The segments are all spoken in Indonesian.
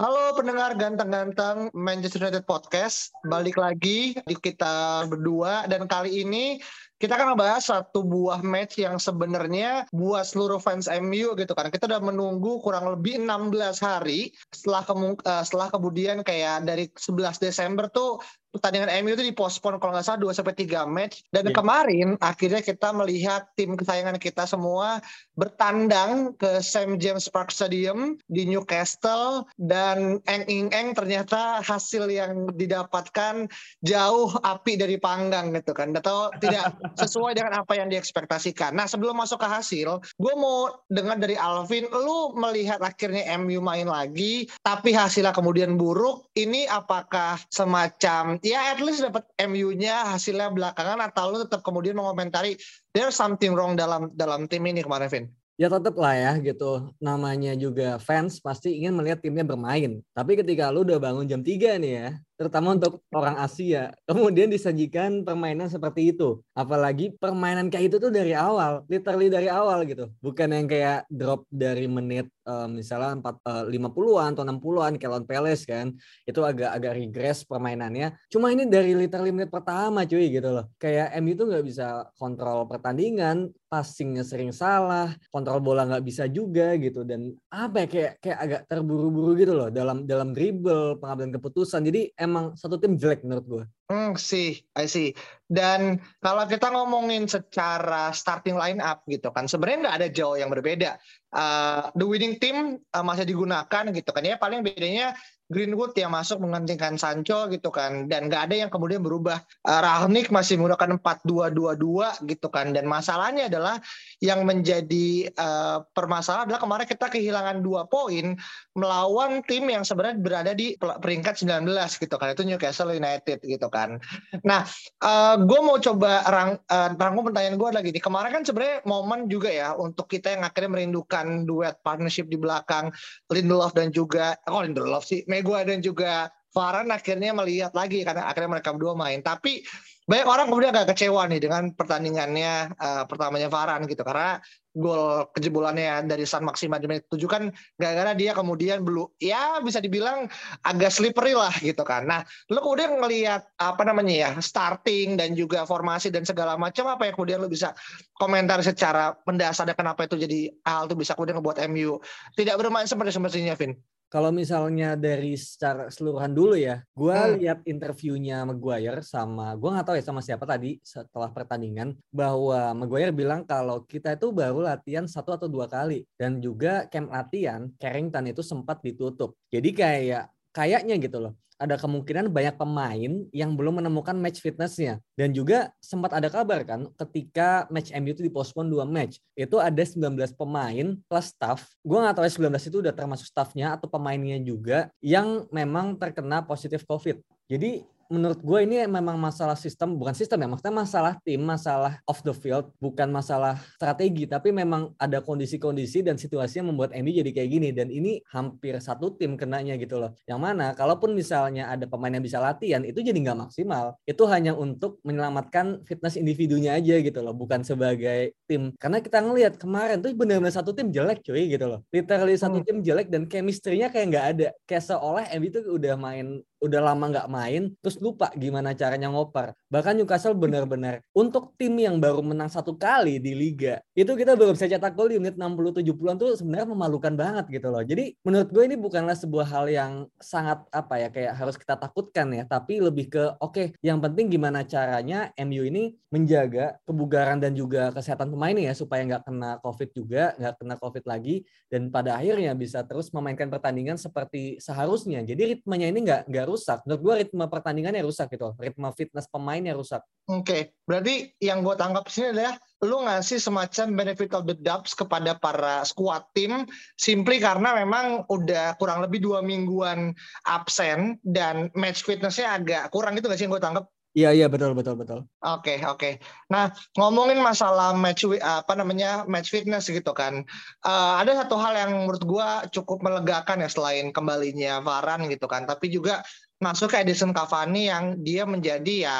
Halo pendengar ganteng-ganteng Manchester United Podcast, balik lagi di kita berdua dan kali ini kita akan membahas satu buah match yang sebenarnya buat seluruh fans MU gitu kan. Kita udah menunggu kurang lebih 16 hari setelah kemu- eh, setelah kemudian kayak dari 11 Desember tuh pertandingan MU itu dipospon kalau nggak salah 2 sampai 3 match dan Iya. kemarin akhirnya kita melihat tim kesayangan kita semua bertandang ke St James Park Stadium di Newcastle dan eng ing eng ternyata hasil yang didapatkan jauh api dari panggang gitu kan atau tidak sesuai dengan apa yang diekspektasikan. Nah sebelum masuk ke hasil, gue mau dengar dari Alvin, lu melihat akhirnya MU main lagi, tapi hasilnya kemudian buruk. Ini apakah semacam ya at least dapat MU-nya hasilnya belakangan atau lu tetap kemudian mengomentari there's something wrong dalam dalam tim ini kemarin, Vin? Ya tetap lah ya gitu. Namanya juga fans pasti ingin melihat timnya bermain. Tapi ketika lu udah bangun jam 3 nih ya, terutama untuk orang Asia, kemudian disajikan permainan seperti itu. Apalagi permainan kayak itu tuh dari awal, literally dari awal gitu. Bukan yang kayak drop dari menit eh, misalnya 4, eh, 50-an atau 60-an kayak lawan Palace kan. Itu agak-agak regress permainannya. Cuma ini dari literally menit pertama cuy gitu loh. Kayak MU tuh nggak bisa kontrol pertandingan, passingnya sering salah, kontrol bola nggak bisa juga gitu dan apa ya kayak kayak agak terburu-buru gitu loh dalam dalam dribble pengambilan keputusan. Jadi emang satu tim jelek menurut gue. Hmm, sih, I see. Dan kalau kita ngomongin secara starting line up gitu kan, sebenarnya nggak ada jauh yang berbeda. Uh, the winning team uh, masih digunakan gitu kan ya. Paling bedanya Greenwood yang masuk menggantikan Sancho gitu kan, dan nggak ada yang kemudian berubah. Uh, Rangnick masih menggunakan 4-2-2-2 gitu kan. Dan masalahnya adalah yang menjadi uh, permasalahan adalah kemarin kita kehilangan dua poin melawan tim yang sebenarnya berada di peringkat 19 gitu kan. Itu Newcastle United gitu kan. Nah, uh, gue mau coba rang, uh, rangkum pertanyaan gue lagi nih. Kemarin kan sebenarnya momen juga ya untuk kita yang akhirnya merindukan duet partnership di belakang Lindelof dan juga, oh Lindelof sih, Maguire dan juga Varane akhirnya melihat lagi karena akhirnya mereka berdua main. Tapi banyak orang kemudian agak kecewa nih dengan pertandingannya uh, pertamanya Varane gitu karena gol kejebolannya dari San Maxima di menit 7 kan gara-gara dia kemudian belum ya bisa dibilang agak slippery lah gitu kan. Nah, lu kemudian ngelihat apa namanya ya starting dan juga formasi dan segala macam apa yang kemudian lu bisa komentar secara mendasar dan kenapa itu jadi hal itu bisa kemudian ngebuat MU tidak bermain seperti semestinya, Vin. Kalau misalnya dari secara keseluruhan dulu ya, gue Hmm. lihat interviewnya Maguire sama, gue nggak tahu ya sama siapa tadi setelah pertandingan, bahwa Maguire bilang kalau kita itu baru latihan satu atau dua kali. Dan juga camp latihan, Carrington itu sempat ditutup. Jadi kayak, kayaknya gitu loh, ada kemungkinan banyak pemain yang belum menemukan match fitnessnya. Dan juga sempat ada kabar kan ketika match MU itu dipospon dua match. Itu ada 19 pemain plus staff. Gue nggak tahu ya 19 itu udah termasuk staffnya atau pemainnya juga yang memang terkena positif COVID. Jadi menurut gue ini memang masalah sistem, bukan sistem ya, maksudnya masalah tim, masalah off the field, bukan masalah strategi, tapi memang ada kondisi-kondisi dan situasi yang membuat MU jadi kayak gini. Dan ini hampir satu tim kenanya gitu loh. Yang mana kalaupun misalnya ada pemain yang bisa latihan, itu jadi nggak maksimal. Itu hanya untuk menyelamatkan fitness individunya aja gitu loh, bukan sebagai tim. Karena kita ngelihat kemarin tuh benar-benar satu tim jelek cuy gitu loh. Literally satu Hmm. tim jelek dan chemistry-nya kayak nggak ada. Kayak seolah MU itu udah main udah lama nggak main, terus lupa gimana caranya ngoper. Bahkan Newcastle benar-benar untuk tim yang baru menang satu kali di liga, itu kita baru bisa cetak gol di menit 60-70-an tuh sebenarnya memalukan banget gitu loh. Jadi menurut gue ini bukanlah sebuah hal yang sangat apa ya kayak harus kita takutkan ya, tapi lebih ke oke, yang penting gimana caranya MU ini menjaga kebugaran dan juga kesehatan pemainnya ya supaya nggak kena COVID juga, nggak kena COVID lagi dan pada akhirnya bisa terus memainkan pertandingan seperti seharusnya. Jadi ritmenya ini nggak rusak. Menurut gue ritme pertandingannya rusak gitu. Ritme fitness pemainnya rusak. Oke, okay. berarti yang gue tangkap sini adalah lu ngasih semacam benefit of the doubts kepada para squad tim simply karena memang udah kurang lebih dua mingguan absen dan match fitnessnya agak kurang gitu gak sih yang gue tangkap? Iya iya betul betul betul. Oke okay, oke. Okay. Nah ngomongin masalah match apa namanya match fitness gitu kan, uh, ada satu hal yang menurut gue cukup melegakan ya selain kembalinya Varan gitu kan, tapi juga masuk ke Edison Cavani yang dia menjadi ya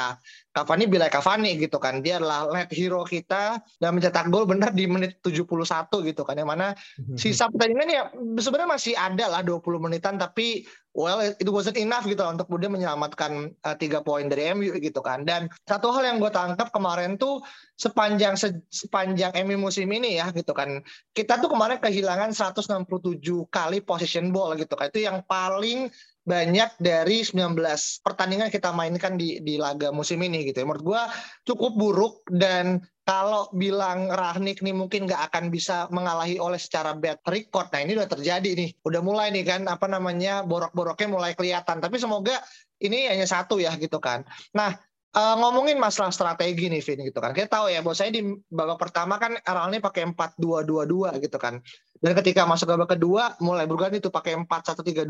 Cavani bila Cavani gitu kan. Dia adalah lead hero kita dan mencetak gol benar di menit 71 gitu kan. Yang mana mhm. sisa pertandingan ya sebenarnya masih ada lah 20 menitan tapi well it wasn't enough gitu untuk kemudian menyelamatkan uh, tiga poin dari MU gitu kan. Dan satu hal yang gue tangkap kemarin tuh sepanjang se, sepanjang MU musim ini ya gitu kan. Kita tuh kemarin kehilangan 167 kali possession ball gitu kan. Itu yang paling banyak dari 19 pertandingan kita mainkan di di laga musim ini gitu ya. Menurut gue cukup buruk dan kalau bilang Rahnik nih mungkin nggak akan bisa mengalahi oleh secara bad record. Nah ini udah terjadi nih. Udah mulai nih kan apa namanya borok-boroknya mulai kelihatan. Tapi semoga ini hanya satu ya gitu kan. Nah uh, ngomongin masalah strategi nih Vin gitu kan. Kita tahu ya bahwa saya di babak pertama kan ini pakai 4-2-2-2 gitu kan. Dan ketika masuk babak kedua mulai berganti itu pakai 4-1-3-2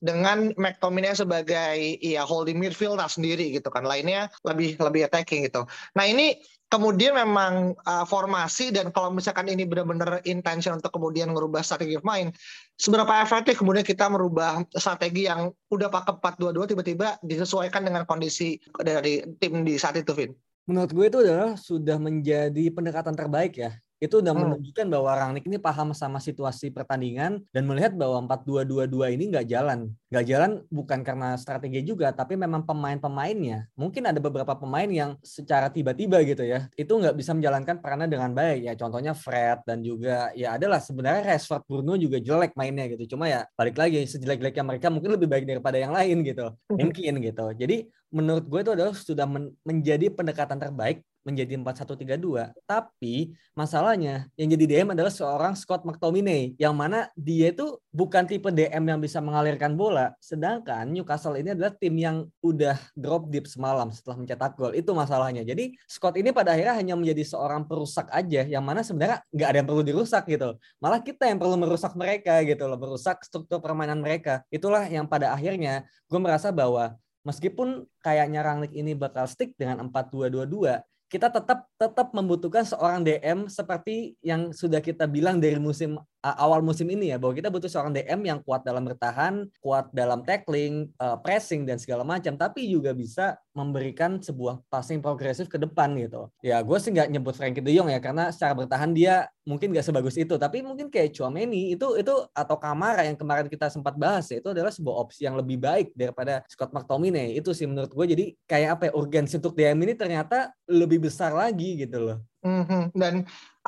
dengan McTominay sebagai ya holding midfielder sendiri gitu kan. Lainnya lebih lebih attacking gitu. Nah, ini kemudian memang uh, formasi dan kalau misalkan ini benar-benar intention untuk kemudian merubah strategi main, seberapa efektif kemudian kita merubah strategi yang udah pakai 4-2-2 tiba-tiba disesuaikan dengan kondisi dari tim di saat itu, Vin? Menurut gue itu adalah sudah menjadi pendekatan terbaik ya itu udah hmm. menunjukkan bahwa Rangnick ini paham sama situasi pertandingan dan melihat bahwa 4-2-2-2 ini nggak jalan. Nggak jalan bukan karena strategi juga, tapi memang pemain-pemainnya. Mungkin ada beberapa pemain yang secara tiba-tiba gitu ya, itu nggak bisa menjalankan perannya dengan baik. Ya contohnya Fred dan juga ya adalah sebenarnya Rashford Bruno juga jelek mainnya gitu. Cuma ya balik lagi sejelek-jeleknya mereka mungkin lebih baik daripada yang lain gitu. Hmm. Mungkin gitu. Jadi menurut gue itu adalah sudah men menjadi pendekatan terbaik menjadi 4-1-3-2. Tapi masalahnya yang jadi DM adalah seorang Scott McTominay yang mana dia itu bukan tipe DM yang bisa mengalirkan bola. Sedangkan Newcastle ini adalah tim yang udah drop deep semalam setelah mencetak gol. Itu masalahnya. Jadi Scott ini pada akhirnya hanya menjadi seorang perusak aja yang mana sebenarnya nggak ada yang perlu dirusak gitu. Malah kita yang perlu merusak mereka gitu loh, merusak struktur permainan mereka. Itulah yang pada akhirnya gue merasa bahwa meskipun kayaknya Rangnick ini bakal stick dengan 4-2-2-2, kita tetap tetap membutuhkan seorang DM seperti yang sudah kita bilang dari musim awal musim ini ya bahwa kita butuh seorang DM yang kuat dalam bertahan, kuat dalam tackling, uh, pressing dan segala macam, tapi juga bisa memberikan sebuah passing progresif ke depan gitu. Ya gue sih nggak nyebut Frankie De Jong ya karena secara bertahan dia mungkin nggak sebagus itu, tapi mungkin kayak Chouameni itu itu atau Kamara yang kemarin kita sempat bahas ya itu adalah sebuah opsi yang lebih baik daripada Scott McTominay. Itu sih menurut gue jadi kayak apa ya urgensi untuk DM ini ternyata lebih besar lagi gitu loh. Mm -hmm. Dan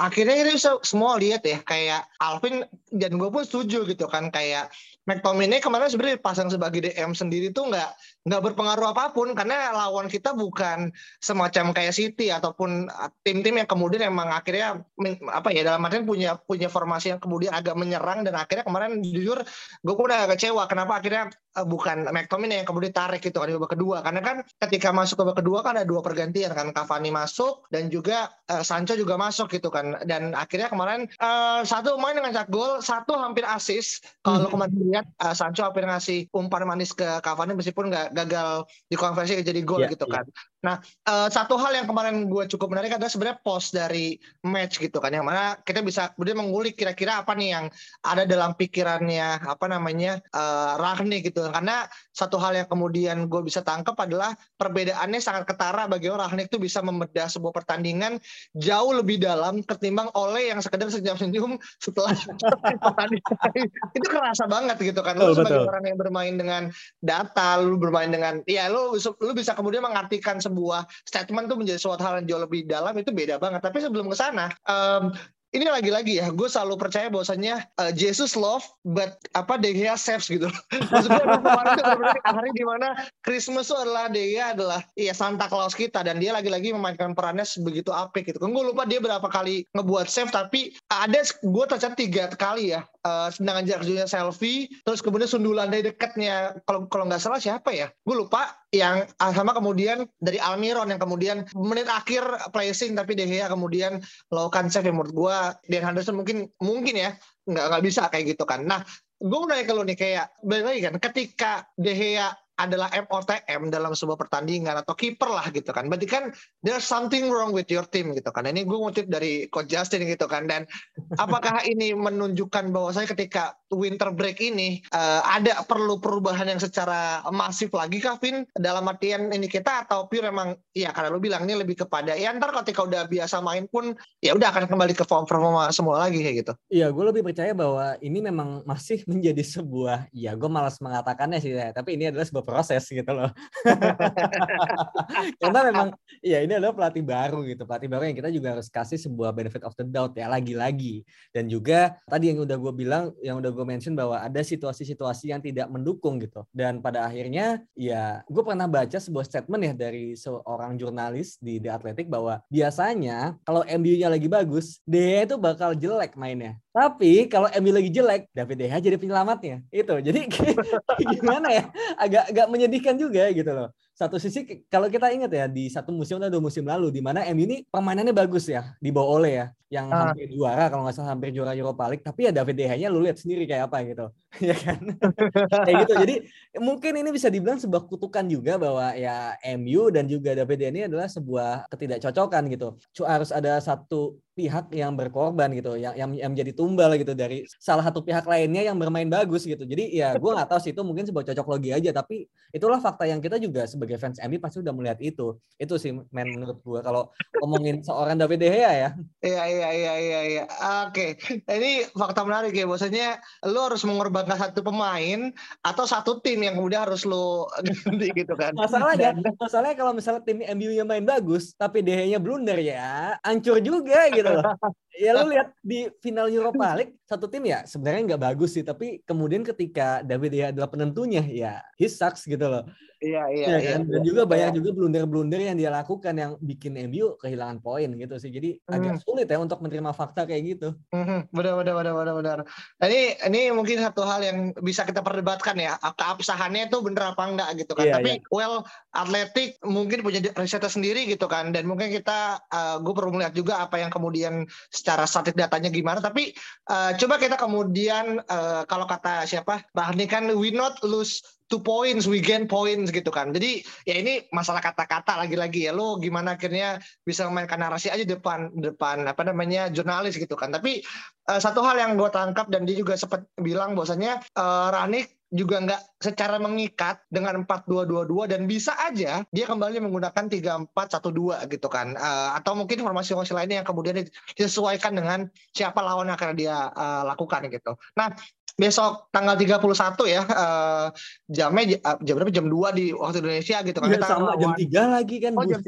akhirnya bisa semua lihat ya kayak Alvin dan gue pun setuju gitu kan kayak McTominay kemarin sebenarnya pasang sebagai DM sendiri tuh nggak nggak berpengaruh apa pun karena lawan kita bukan semacam kayak City ataupun uh, tim-tim yang kemudian emang akhirnya apa ya dalam artian punya punya formasi yang kemudian agak menyerang dan akhirnya kemarin jujur gue pun agak kecewa kenapa akhirnya bukan McTominay yang kemudian tarik gitu kan di babak kedua. Karena kan ketika masuk ke babak kedua kan ada dua pergantian kan. Cavani masuk dan juga uh, Sancho juga masuk gitu kan. Dan akhirnya kemarin uh, satu main dengan cak gol satu hampir asis kalau hmm. kemarin lihat uh, Sancho hampir ngasih umpan manis ke Cavani meskipun nggak gagal dikonversi jadi gol yeah, gitu yeah. Nah, uh, satu hal yang kemarin gue cukup menarik adalah sebenarnya post dari match gitu kan, yang mana kita bisa kemudian mengulik kira-kira apa nih yang ada dalam pikirannya apa namanya uh, Ragni gitu. Karena satu hal yang kemudian gue bisa tangkap adalah perbedaannya sangat ketara bagi orang Ragnik itu bisa membedah sebuah pertandingan jauh lebih dalam ketimbang oleh yang sekedar senyum-senyum setelah pertandingan itu kerasa banget gitu kan. Lu sebagai betul. orang yang bermain dengan data, lu bermain dengan ya lu lu bisa kemudian mengartikan sebuah statement tuh menjadi suatu hal yang jauh lebih dalam itu beda banget. Tapi sebelum ke sana, um, ini lagi-lagi ya, gue selalu percaya bahwasannya uh, Jesus love, but apa Gea saves gitu. Maksud gue kemarin itu hari di mana Christmas itu adalah Gea adalah iya Santa Claus kita dan dia lagi-lagi memainkan perannya begitu apik gitu. Kan gue lupa dia berapa kali ngebuat save tapi ada gue tercatat tiga kali ya uh, sedangkan jarak selfie terus kemudian sundulan dari dekatnya kalau kalau nggak salah siapa ya gue lupa yang ah, sama kemudian dari Almiron yang kemudian menit akhir placing tapi De Gea kemudian melakukan save yang menurut gue Dan Henderson mungkin mungkin ya nggak nggak bisa kayak gitu kan nah gue mau nanya ke lu nih kayak balik lagi kan ketika De Gea adalah MOTM dalam sebuah pertandingan atau kiper lah gitu kan. Berarti kan there's something wrong with your team gitu kan. Ini gue ngutip dari Coach Justin gitu kan. Dan apakah ini menunjukkan bahwa saya ketika winter break ini uh, ada perlu perubahan yang secara masif lagi Kevin dalam artian ini kita atau pure memang ya karena lu bilang ini lebih kepada ya ntar ketika udah biasa main pun ya udah akan kembali ke form performa semua lagi kayak gitu. Iya, gue lebih percaya bahwa ini memang masih menjadi sebuah ya gue malas mengatakannya sih ya, tapi ini adalah sebuah proses gitu loh. Karena memang ya ini adalah pelatih baru gitu, pelatih baru yang kita juga harus kasih sebuah benefit of the doubt ya lagi-lagi. Dan juga tadi yang udah gue bilang, yang udah gue mention bahwa ada situasi-situasi yang tidak mendukung gitu. Dan pada akhirnya ya gue pernah baca sebuah statement ya dari seorang jurnalis di The Athletic bahwa biasanya kalau MU-nya lagi bagus, dia itu bakal jelek mainnya. Tapi kalau MU lagi jelek, David De Gea jadi penyelamatnya. Itu. Jadi gimana ya? Agak agak menyedihkan juga gitu loh satu sisi kalau kita ingat ya di satu musim atau dua musim lalu di mana MU ini permainannya bagus ya di bawah oleh ya yang uh. hampir juara kalau nggak salah hampir juara Europa League tapi ya David De Gea-nya lu lihat sendiri kayak apa gitu ya kan kayak gitu jadi mungkin ini bisa dibilang sebuah kutukan juga bahwa ya MU dan juga David De Gea ini adalah sebuah ketidakcocokan gitu harus ada satu pihak yang berkorban gitu yang, yang yang menjadi tumbal gitu dari salah satu pihak lainnya yang bermain bagus gitu jadi ya gue nggak tahu sih itu mungkin sebuah cocok logi aja tapi itulah fakta yang kita juga sebagai fans MU pasti udah melihat itu. Itu sih men menurut gue kalau ngomongin seorang David De Gea ya. Iya iya iya iya iya. Oke. Ini fakta menarik ya bahwasanya lu harus mengorbankan satu pemain atau satu tim yang kemudian harus lu ganti gitu kan. Masalahnya Dan, masalahnya kalau misalnya tim MU-nya main bagus tapi De Gea-nya blunder ya, hancur juga gitu loh. ya lu lihat di final Europa League satu tim ya sebenarnya nggak bagus sih tapi kemudian ketika David Gea adalah penentunya ya he sucks gitu loh Iya iya. Ya, kan? iya Dan juga banyak juga blunder-blunder yang dia lakukan yang bikin MU kehilangan poin gitu sih. Jadi hmm. agak sulit ya untuk menerima fakta kayak gitu. Hmm, benar benar benar benar benar. Nah, ini ini mungkin satu hal yang bisa kita perdebatkan ya. Keabsahannya itu bener apa enggak gitu kan. Iya, Tapi iya. well atletik mungkin punya risetnya sendiri gitu kan. Dan mungkin kita uh, gue perlu melihat juga apa yang kemudian secara statik datanya gimana. Tapi uh, coba kita kemudian uh, kalau kata siapa? Bahkan kan we not lose two points, we gain points gitu kan. Jadi ya ini masalah kata-kata lagi-lagi ya. Lo gimana akhirnya bisa memainkan narasi aja depan depan apa namanya jurnalis gitu kan. Tapi uh, satu hal yang gue tangkap dan dia juga sempat bilang bahwasanya uh, Ranik juga nggak secara mengikat dengan 4-2-2-2 dan bisa aja dia kembali menggunakan 3-4-1-2 gitu kan uh, atau mungkin informasi-informasi lainnya yang kemudian disesuaikan dengan siapa lawan yang akan dia uh, lakukan gitu. Nah besok tanggal 31 ya uh, jamnya uh, jam berapa? Jam 2 di waktu Indonesia gitu kan. Ya, kita sama jam 3 lagi kan oh, jam,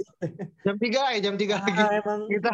jam 3 ya jam 3 ah, lagi. emang. kita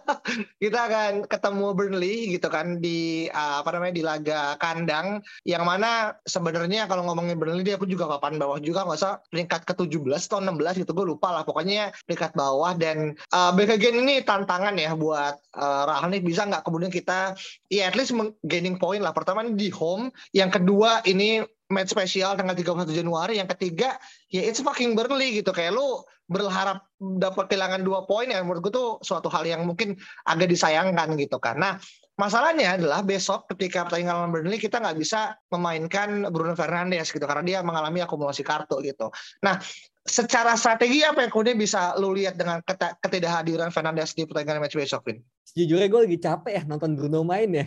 kita akan ketemu Burnley gitu kan di uh, apa namanya di laga kandang. Yang mana sebenarnya kalau ngomongin Burnley dia aku juga papan bawah juga. Nggak usah peringkat ke-17 atau 16 gitu gue lupa lah. Pokoknya peringkat bawah. Dan uh, again ini tantangan ya buat uh, Rahani bisa nggak kemudian kita ya at least gaining point lah. Pertama ini di home. Yang kedua ini match spesial tanggal 31 Januari. Yang ketiga ya it's fucking Burnley gitu. Kayak lu berharap dapat kehilangan dua poin ya menurut gue tuh suatu hal yang mungkin agak disayangkan gitu. Nah masalahnya adalah besok ketika pertandingan lawan Burnley kita nggak bisa memainkan Bruno Fernandes gitu karena dia mengalami akumulasi kartu gitu. Nah secara strategi apa yang kemudian bisa lu lihat dengan ketidakhadiran Fernandes di pertandingan match besok, Vin? Sejujurnya gue lagi capek ya nonton Bruno main ya.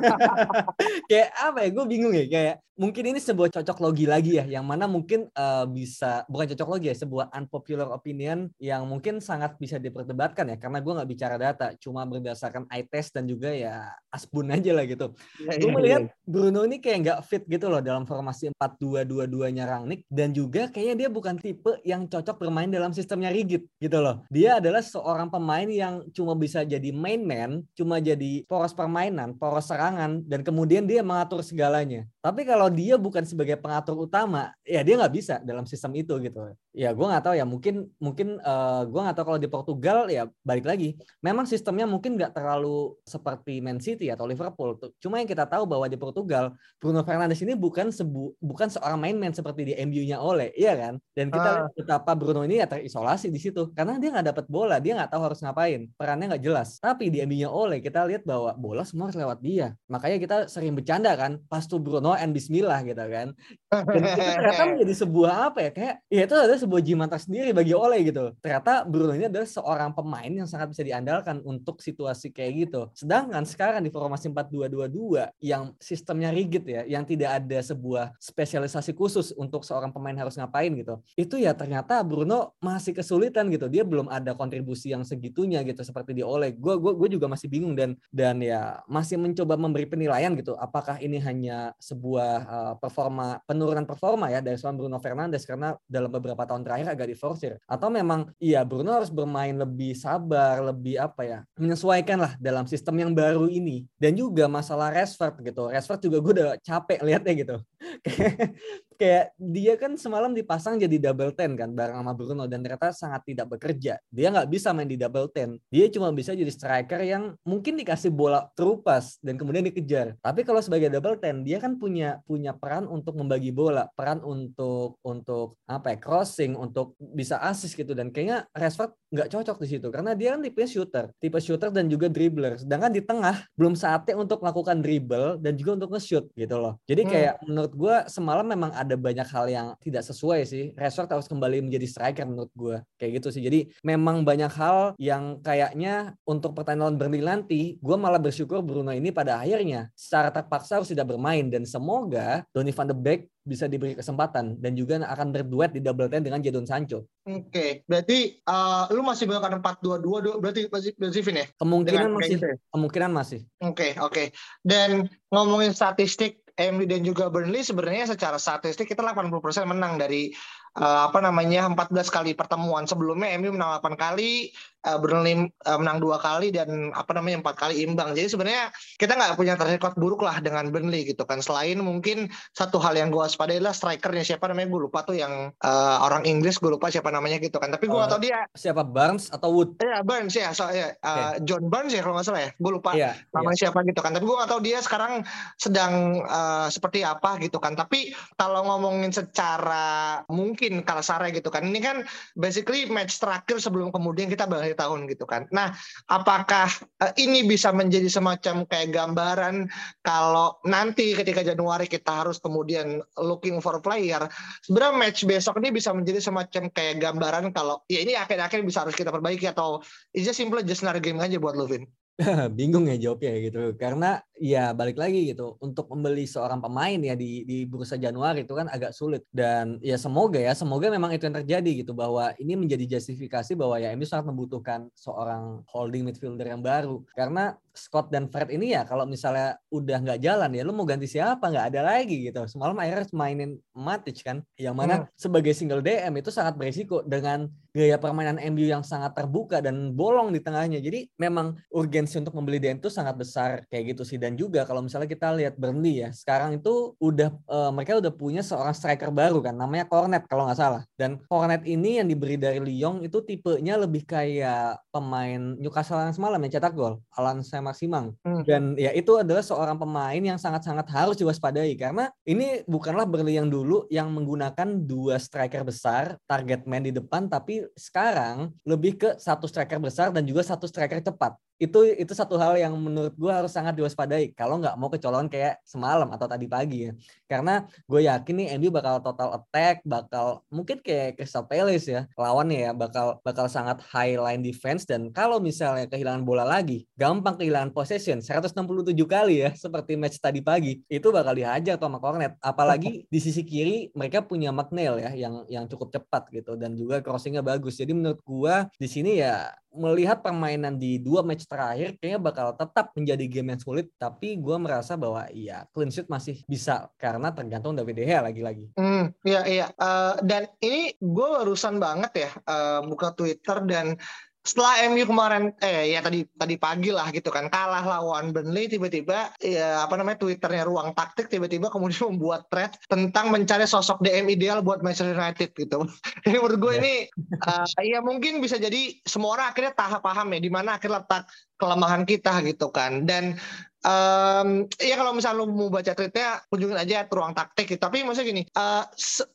kayak apa ya? Gue bingung ya. Kayak mungkin ini sebuah cocok logi lagi ya, yang mana mungkin uh, bisa bukan cocok logi ya, sebuah unpopular opinion yang mungkin sangat bisa diperdebatkan ya, karena gue nggak bicara data, cuma berdasarkan eye test dan juga ya asbun aja lah gitu. Ya, gue ya, melihat ya. Bruno ini kayak nggak fit gitu loh dalam formasi 4-2-2-2 nya Rangnick dan juga kayaknya dia bukan tipe yang cocok bermain dalam sistemnya rigid gitu loh. Dia adalah seorang pemain yang cuma bisa jadi main man, cuma jadi poros permainan, poros serangan, dan kemudian dia mengatur segalanya. Tapi kalau dia bukan sebagai pengatur utama, ya dia nggak bisa dalam sistem itu gitu. Ya gue nggak tahu ya mungkin mungkin uh, gue nggak tahu kalau di Portugal ya balik lagi. Memang sistemnya mungkin nggak terlalu seperti Man City atau Liverpool. Cuma yang kita tahu bahwa di Portugal Bruno Fernandes ini bukan sebu bukan seorang main man seperti di MU-nya oleh, iya kan? Dan kita uh. lihat betapa Bruno ini ya terisolasi di situ karena dia nggak dapat bola, dia nggak tahu harus ngapain, perannya nggak jelas. Tapi di MU-nya oleh kita lihat bahwa bola semua harus lewat dia. Makanya kita sering bercanda kan, pas tuh Bruno no and Bismillah gitu kan. Dan itu ternyata menjadi sebuah apa ya kayak ya itu adalah sebuah jimat tersendiri bagi Ole gitu. Ternyata Bruno ini adalah seorang pemain yang sangat bisa diandalkan untuk situasi kayak gitu. Sedangkan sekarang di formasi 4-2-2-2 yang sistemnya rigid ya, yang tidak ada sebuah spesialisasi khusus untuk seorang pemain harus ngapain gitu. Itu ya ternyata Bruno masih kesulitan gitu. Dia belum ada kontribusi yang segitunya gitu seperti di Ole. Gue gue juga masih bingung dan dan ya masih mencoba memberi penilaian gitu. Apakah ini hanya sebuah uh, performa penurunan performa ya dari seorang Bruno Fernandes karena dalam beberapa tahun terakhir agak diforsir? Atau memang iya Bruno harus bermain lebih sabar lebih apa ya menyesuaikan lah dalam sistem yang baru ini. Dan juga masalah Rashford gitu. Rashford juga gue udah capek lihatnya gitu kayak dia kan semalam dipasang jadi double ten kan bareng sama Bruno dan ternyata sangat tidak bekerja. Dia nggak bisa main di double ten. Dia cuma bisa jadi striker yang mungkin dikasih bola terupas dan kemudian dikejar. Tapi kalau sebagai double ten dia kan punya punya peran untuk membagi bola, peran untuk untuk apa ya crossing, untuk bisa assist gitu dan kayaknya Rashford nggak cocok di situ karena dia kan tipe shooter, tipe shooter dan juga dribbler. Sedangkan di tengah belum saatnya untuk melakukan dribble dan juga untuk nge-shoot gitu loh. Jadi hmm. kayak hmm. menurut gue semalam memang ada ada banyak hal yang tidak sesuai sih. Rashford harus kembali menjadi striker menurut gue. Kayak gitu sih. Jadi memang banyak hal yang kayaknya untuk pertandingan Burnley nanti, gue malah bersyukur Bruno ini pada akhirnya secara terpaksa harus tidak bermain. Dan semoga Donny van de Beek bisa diberi kesempatan dan juga akan berduet di double ten dengan Jadon Sancho. Oke, okay. berarti uh, lu masih melakukan empat dua dua berarti masih masih ya? Kemungkinan masih. Gitu ya? Kemungkinan masih. Oke, okay, oke. Okay. Dan ngomongin statistik MU dan juga Burnley sebenarnya secara statistik kita 80% menang dari uh, apa namanya 14 kali pertemuan. Sebelumnya MU menang 8 kali uh, Burnley uh, menang dua kali dan apa namanya empat kali imbang. Jadi sebenarnya kita nggak punya track record buruk lah dengan Burnley gitu kan. Selain mungkin satu hal yang gue waspadai adalah strikernya. Siapa namanya? Gue lupa tuh yang uh, orang Inggris gue lupa siapa namanya gitu kan. Tapi gue nggak uh, tahu dia. siapa? Barnes atau Wood? Ya Barnes ya. So, ya uh, okay. John Barnes ya kalau nggak salah ya. Gue lupa yeah, namanya yeah. siapa gitu kan. Tapi gue nggak tahu dia sekarang sedang uh, seperti apa gitu kan. Tapi kalau ngomongin secara mungkin Kalasare gitu kan. Ini kan basically match terakhir sebelum kemudian kita berakhir tahun gitu kan. Nah, apakah uh, ini bisa menjadi semacam kayak gambaran kalau nanti ketika Januari kita harus kemudian looking for player, sebenarnya match besok ini bisa menjadi semacam kayak gambaran kalau ya ini akhir-akhir bisa harus kita perbaiki atau is just simple just another game aja buat Lovin. bingung ya jawabnya gitu karena ya balik lagi gitu untuk membeli seorang pemain ya di di bursa Januari itu kan agak sulit. Dan ya semoga ya semoga memang itu yang terjadi gitu bahwa ini menjadi justifikasi bahwa ya MU sangat membutuhkan seorang holding midfielder yang baru. Karena Scott dan Fred ini ya kalau misalnya udah nggak jalan ya lu mau ganti siapa? Nggak ada lagi gitu. Semalam akhirnya mainin Matic kan yang mana hmm. sebagai single DM itu sangat berisiko dengan gaya permainan MU yang sangat terbuka dan bolong di tengahnya. Jadi memang urgensi untuk membeli DM itu sangat besar kayak gitu sih dan juga kalau misalnya kita lihat Burnley ya sekarang itu udah uh, mereka udah punya seorang striker baru kan namanya Cornet kalau nggak salah. Dan Cornet ini yang diberi dari Lyon itu tipenya lebih kayak pemain Newcastle yang semalam yang cetak gol Alan Saint-Maximin. Hmm. dan ya itu adalah seorang pemain yang sangat-sangat harus diwaspadai karena ini bukanlah Burnley yang dulu yang menggunakan dua striker besar target man di depan tapi sekarang lebih ke satu striker besar dan juga satu striker cepat itu itu satu hal yang menurut gue harus sangat diwaspadai. Kalau nggak mau kecolongan kayak semalam atau tadi pagi ya. Karena gue yakin nih MU bakal total attack bakal mungkin kayak Crystal Palace ya lawannya ya bakal bakal sangat high line defense. Dan kalau misalnya kehilangan bola lagi gampang kehilangan possession 167 kali ya seperti match tadi pagi itu bakal dihajar sama Cornet. Apalagi di sisi kiri mereka punya McNeil ya yang yang cukup cepat gitu dan juga crossingnya bagus. Jadi menurut gue di sini ya melihat permainan di dua match terakhir kayaknya bakal tetap menjadi game yang sulit tapi gue merasa bahwa iya clean sheet masih bisa karena tergantung David De lagi-lagi. Hmm, iya iya. Uh, dan ini gue barusan banget ya uh, buka Twitter dan setelah MU kemarin eh ya tadi tadi pagi lah gitu kan kalah lawan Burnley tiba-tiba ya apa namanya twitternya ruang taktik tiba-tiba kemudian membuat thread tentang mencari sosok DM ideal buat Manchester United gitu. Jadi menurut gue yeah. ini uh, ya mungkin bisa jadi semua orang akhirnya tahap paham ya di mana akhir letak kelemahan kita gitu kan. Dan Um, ya kalau misalnya lo mau baca tweetnya kunjungin aja ruang taktik gitu. tapi maksudnya gini uh,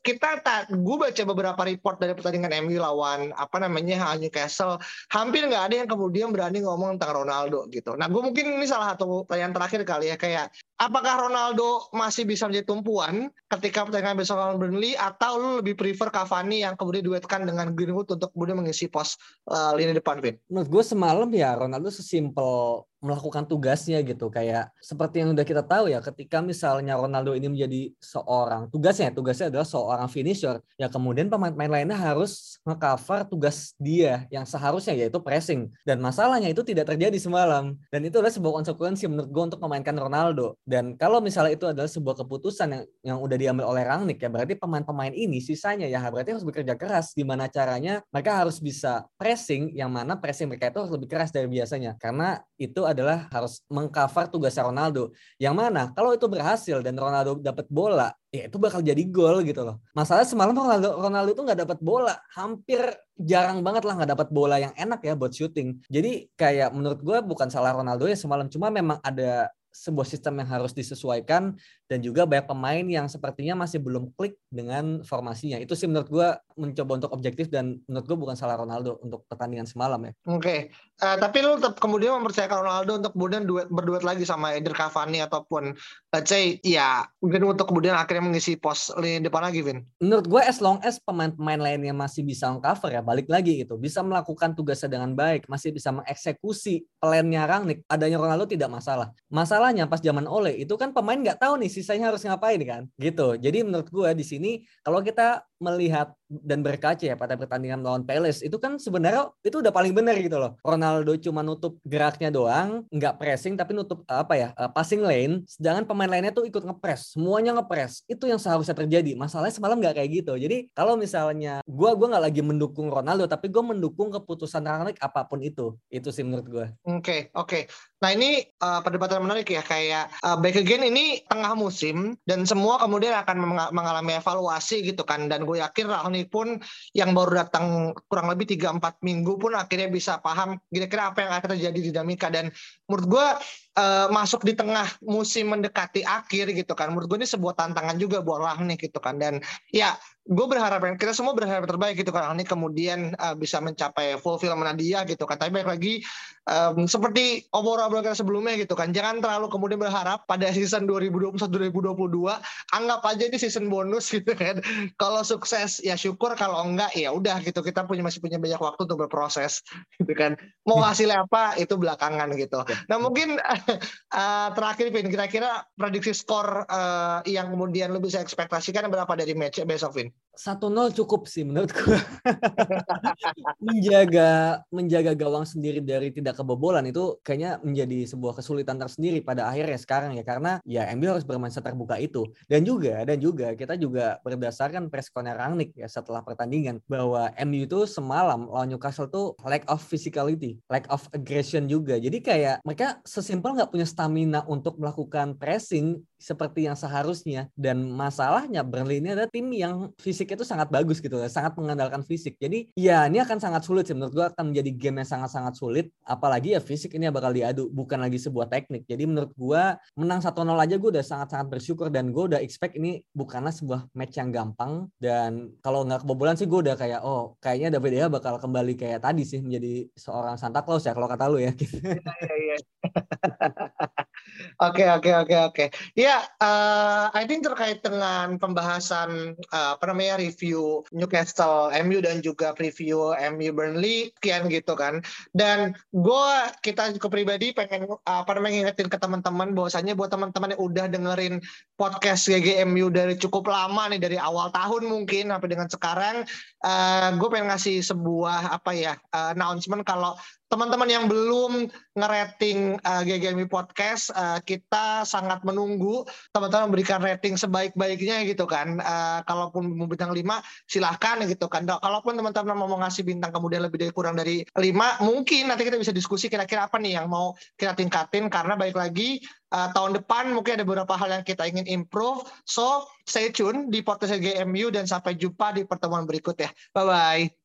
kita tak gue baca beberapa report dari pertandingan MU lawan apa namanya Newcastle. Hampir nggak ada yang kemudian berani ngomong tentang Ronaldo gitu. Nah gue mungkin ini salah satu pertanyaan terakhir kali ya kayak apakah Ronaldo masih bisa menjadi tumpuan ketika pertandingan besok lawan Burnley atau lu lebih prefer Cavani yang kemudian duetkan dengan Greenwood untuk kemudian mengisi pos uh, lini depan Vin? Menurut gue semalam ya Ronaldo sesimpel melakukan tugasnya gitu. Kayak seperti yang udah kita tahu ya ketika misalnya Ronaldo ini menjadi seorang tugasnya tugasnya adalah seorang finisher ya kemudian pemain-pemain lainnya harus ngecover tugas dia yang seharusnya yaitu pressing. Dan masalahnya itu tidak terjadi semalam. Dan itu adalah sebuah konsekuensi menurut gue untuk memainkan Ronaldo. Dan kalau misalnya itu adalah sebuah keputusan yang yang udah diambil oleh Rangnick ya berarti pemain-pemain ini sisanya ya berarti harus bekerja keras. Gimana caranya mereka harus bisa pressing yang mana pressing mereka itu harus lebih keras dari biasanya. Karena itu adalah harus mengcover tugas Ronaldo. Yang mana kalau itu berhasil dan Ronaldo dapat bola, ya itu bakal jadi gol gitu loh. Masalah semalam Ronaldo Ronaldo itu nggak dapat bola, hampir jarang banget lah nggak dapat bola yang enak ya buat syuting. Jadi kayak menurut gue bukan salah Ronaldo ya semalam, cuma memang ada sebuah sistem yang harus disesuaikan dan juga banyak pemain yang sepertinya masih belum klik dengan formasinya. Itu sih menurut gue mencoba untuk objektif dan menurut gue bukan salah Ronaldo untuk pertandingan semalam ya. Oke, okay. Uh, tapi lu tetap kemudian mempercayakan Ronaldo untuk kemudian duet, berduet lagi sama Eder Cavani ataupun let's say ya mungkin untuk kemudian akhirnya mengisi pos lini depan lagi, Vin? Menurut gue as long as pemain-pemain lainnya masih bisa cover ya balik lagi gitu, bisa melakukan tugasnya dengan baik, masih bisa mengeksekusi plannya Rangnick, adanya Ronaldo tidak masalah. Masalahnya pas zaman Ole itu kan pemain nggak tahu nih sisanya harus ngapain kan, gitu. Jadi menurut gue di sini kalau kita melihat dan berkaca ya pada pertandingan lawan Palace itu kan sebenarnya itu udah paling benar gitu loh. Ronaldo cuma nutup geraknya doang, nggak pressing tapi nutup apa ya uh, passing lane. Sedangkan pemain lainnya tuh ikut ngepres, semuanya ngepres. Itu yang seharusnya terjadi. Masalahnya semalam nggak kayak gitu. Jadi kalau misalnya gue gua nggak lagi mendukung Ronaldo tapi gue mendukung keputusan Rangnick apa pun itu. Itu sih menurut gue. Oke okay, oke. Okay. Nah ini uh, perdebatan menarik ya kayak uh, back again ini tengah musim dan semua kemudian akan mengalami evaluasi gitu kan dan gue yakin Rahni pun yang baru datang kurang lebih 3-4 minggu pun akhirnya bisa paham kira-kira apa yang akan terjadi dinamika. Dan menurut gue uh, masuk di tengah musim mendekati akhir gitu kan menurut gue ini sebuah tantangan juga buat Rahni gitu kan. Dan ya gue berharap kita semua berharap terbaik gitu kan ini kemudian uh, bisa mencapai full film Nadia gitu kan. Tapi baik lagi um, seperti obrol-obrol kita sebelumnya gitu kan. Jangan terlalu kemudian berharap pada season 2021 2022 anggap aja ini season bonus gitu kan. Kalau sukses ya syukur. Kalau enggak ya udah gitu. Kita punya masih punya banyak waktu untuk berproses gitu kan. Mau hmm. hasilnya apa itu belakangan gitu. Ya. nah mungkin uh, terakhir Vin kira-kira prediksi skor uh, yang kemudian lebih saya ekspektasikan berapa dari match besok Vin satu nol cukup sih menurut gue. menjaga menjaga gawang sendiri dari tidak kebobolan itu kayaknya menjadi sebuah kesulitan tersendiri pada akhirnya sekarang ya karena ya MU harus bermain seterbuka itu dan juga dan juga kita juga berdasarkan press Rangnick ya setelah pertandingan bahwa MU itu semalam lawan Newcastle tuh lack of physicality, lack of aggression juga. Jadi kayak mereka sesimpel nggak punya stamina untuk melakukan pressing seperti yang seharusnya. Dan masalahnya Burnley ini adalah tim yang fisik itu sangat bagus gitu sangat mengandalkan fisik. Jadi ya ini akan sangat sulit sih. Menurut gue akan menjadi game yang sangat-sangat sulit. Apalagi ya fisik ini bakal diadu bukan lagi sebuah teknik. Jadi menurut gue menang 1-0 aja gue udah sangat-sangat bersyukur. Dan gue udah expect ini bukanlah sebuah match yang gampang. Dan kalau nggak kebobolan sih gue udah kayak oh kayaknya David Ea bakal kembali kayak tadi sih menjadi seorang Santa Claus ya kalau kata lu ya. Gitu. Oke oke oke oke. Ya, uh, I think terkait dengan pembahasan uh, apa namanya review Newcastle, MU dan juga preview MU Burnley, kian gitu kan. Dan gue kita pribadi pengen uh, apa namanya ngingetin ke teman-teman bahwasanya buat teman-teman yang udah dengerin podcast GGMU dari cukup lama nih dari awal tahun mungkin sampai dengan sekarang, uh, gue pengen ngasih sebuah apa ya uh, announcement kalau teman-teman yang belum ngerating uh, GGMI Podcast, uh, kita sangat menunggu teman-teman memberikan rating sebaik-baiknya gitu kan. Uh, kalaupun mau bintang 5 silahkan gitu kan. Kalaupun teman-teman mau ngasih bintang kemudian lebih dari kurang dari 5, mungkin nanti kita bisa diskusi kira-kira apa nih yang mau kita tingkatin karena baik lagi uh, tahun depan mungkin ada beberapa hal yang kita ingin improve. So stay tune di podcast GMU dan sampai jumpa di pertemuan berikut ya. Bye bye.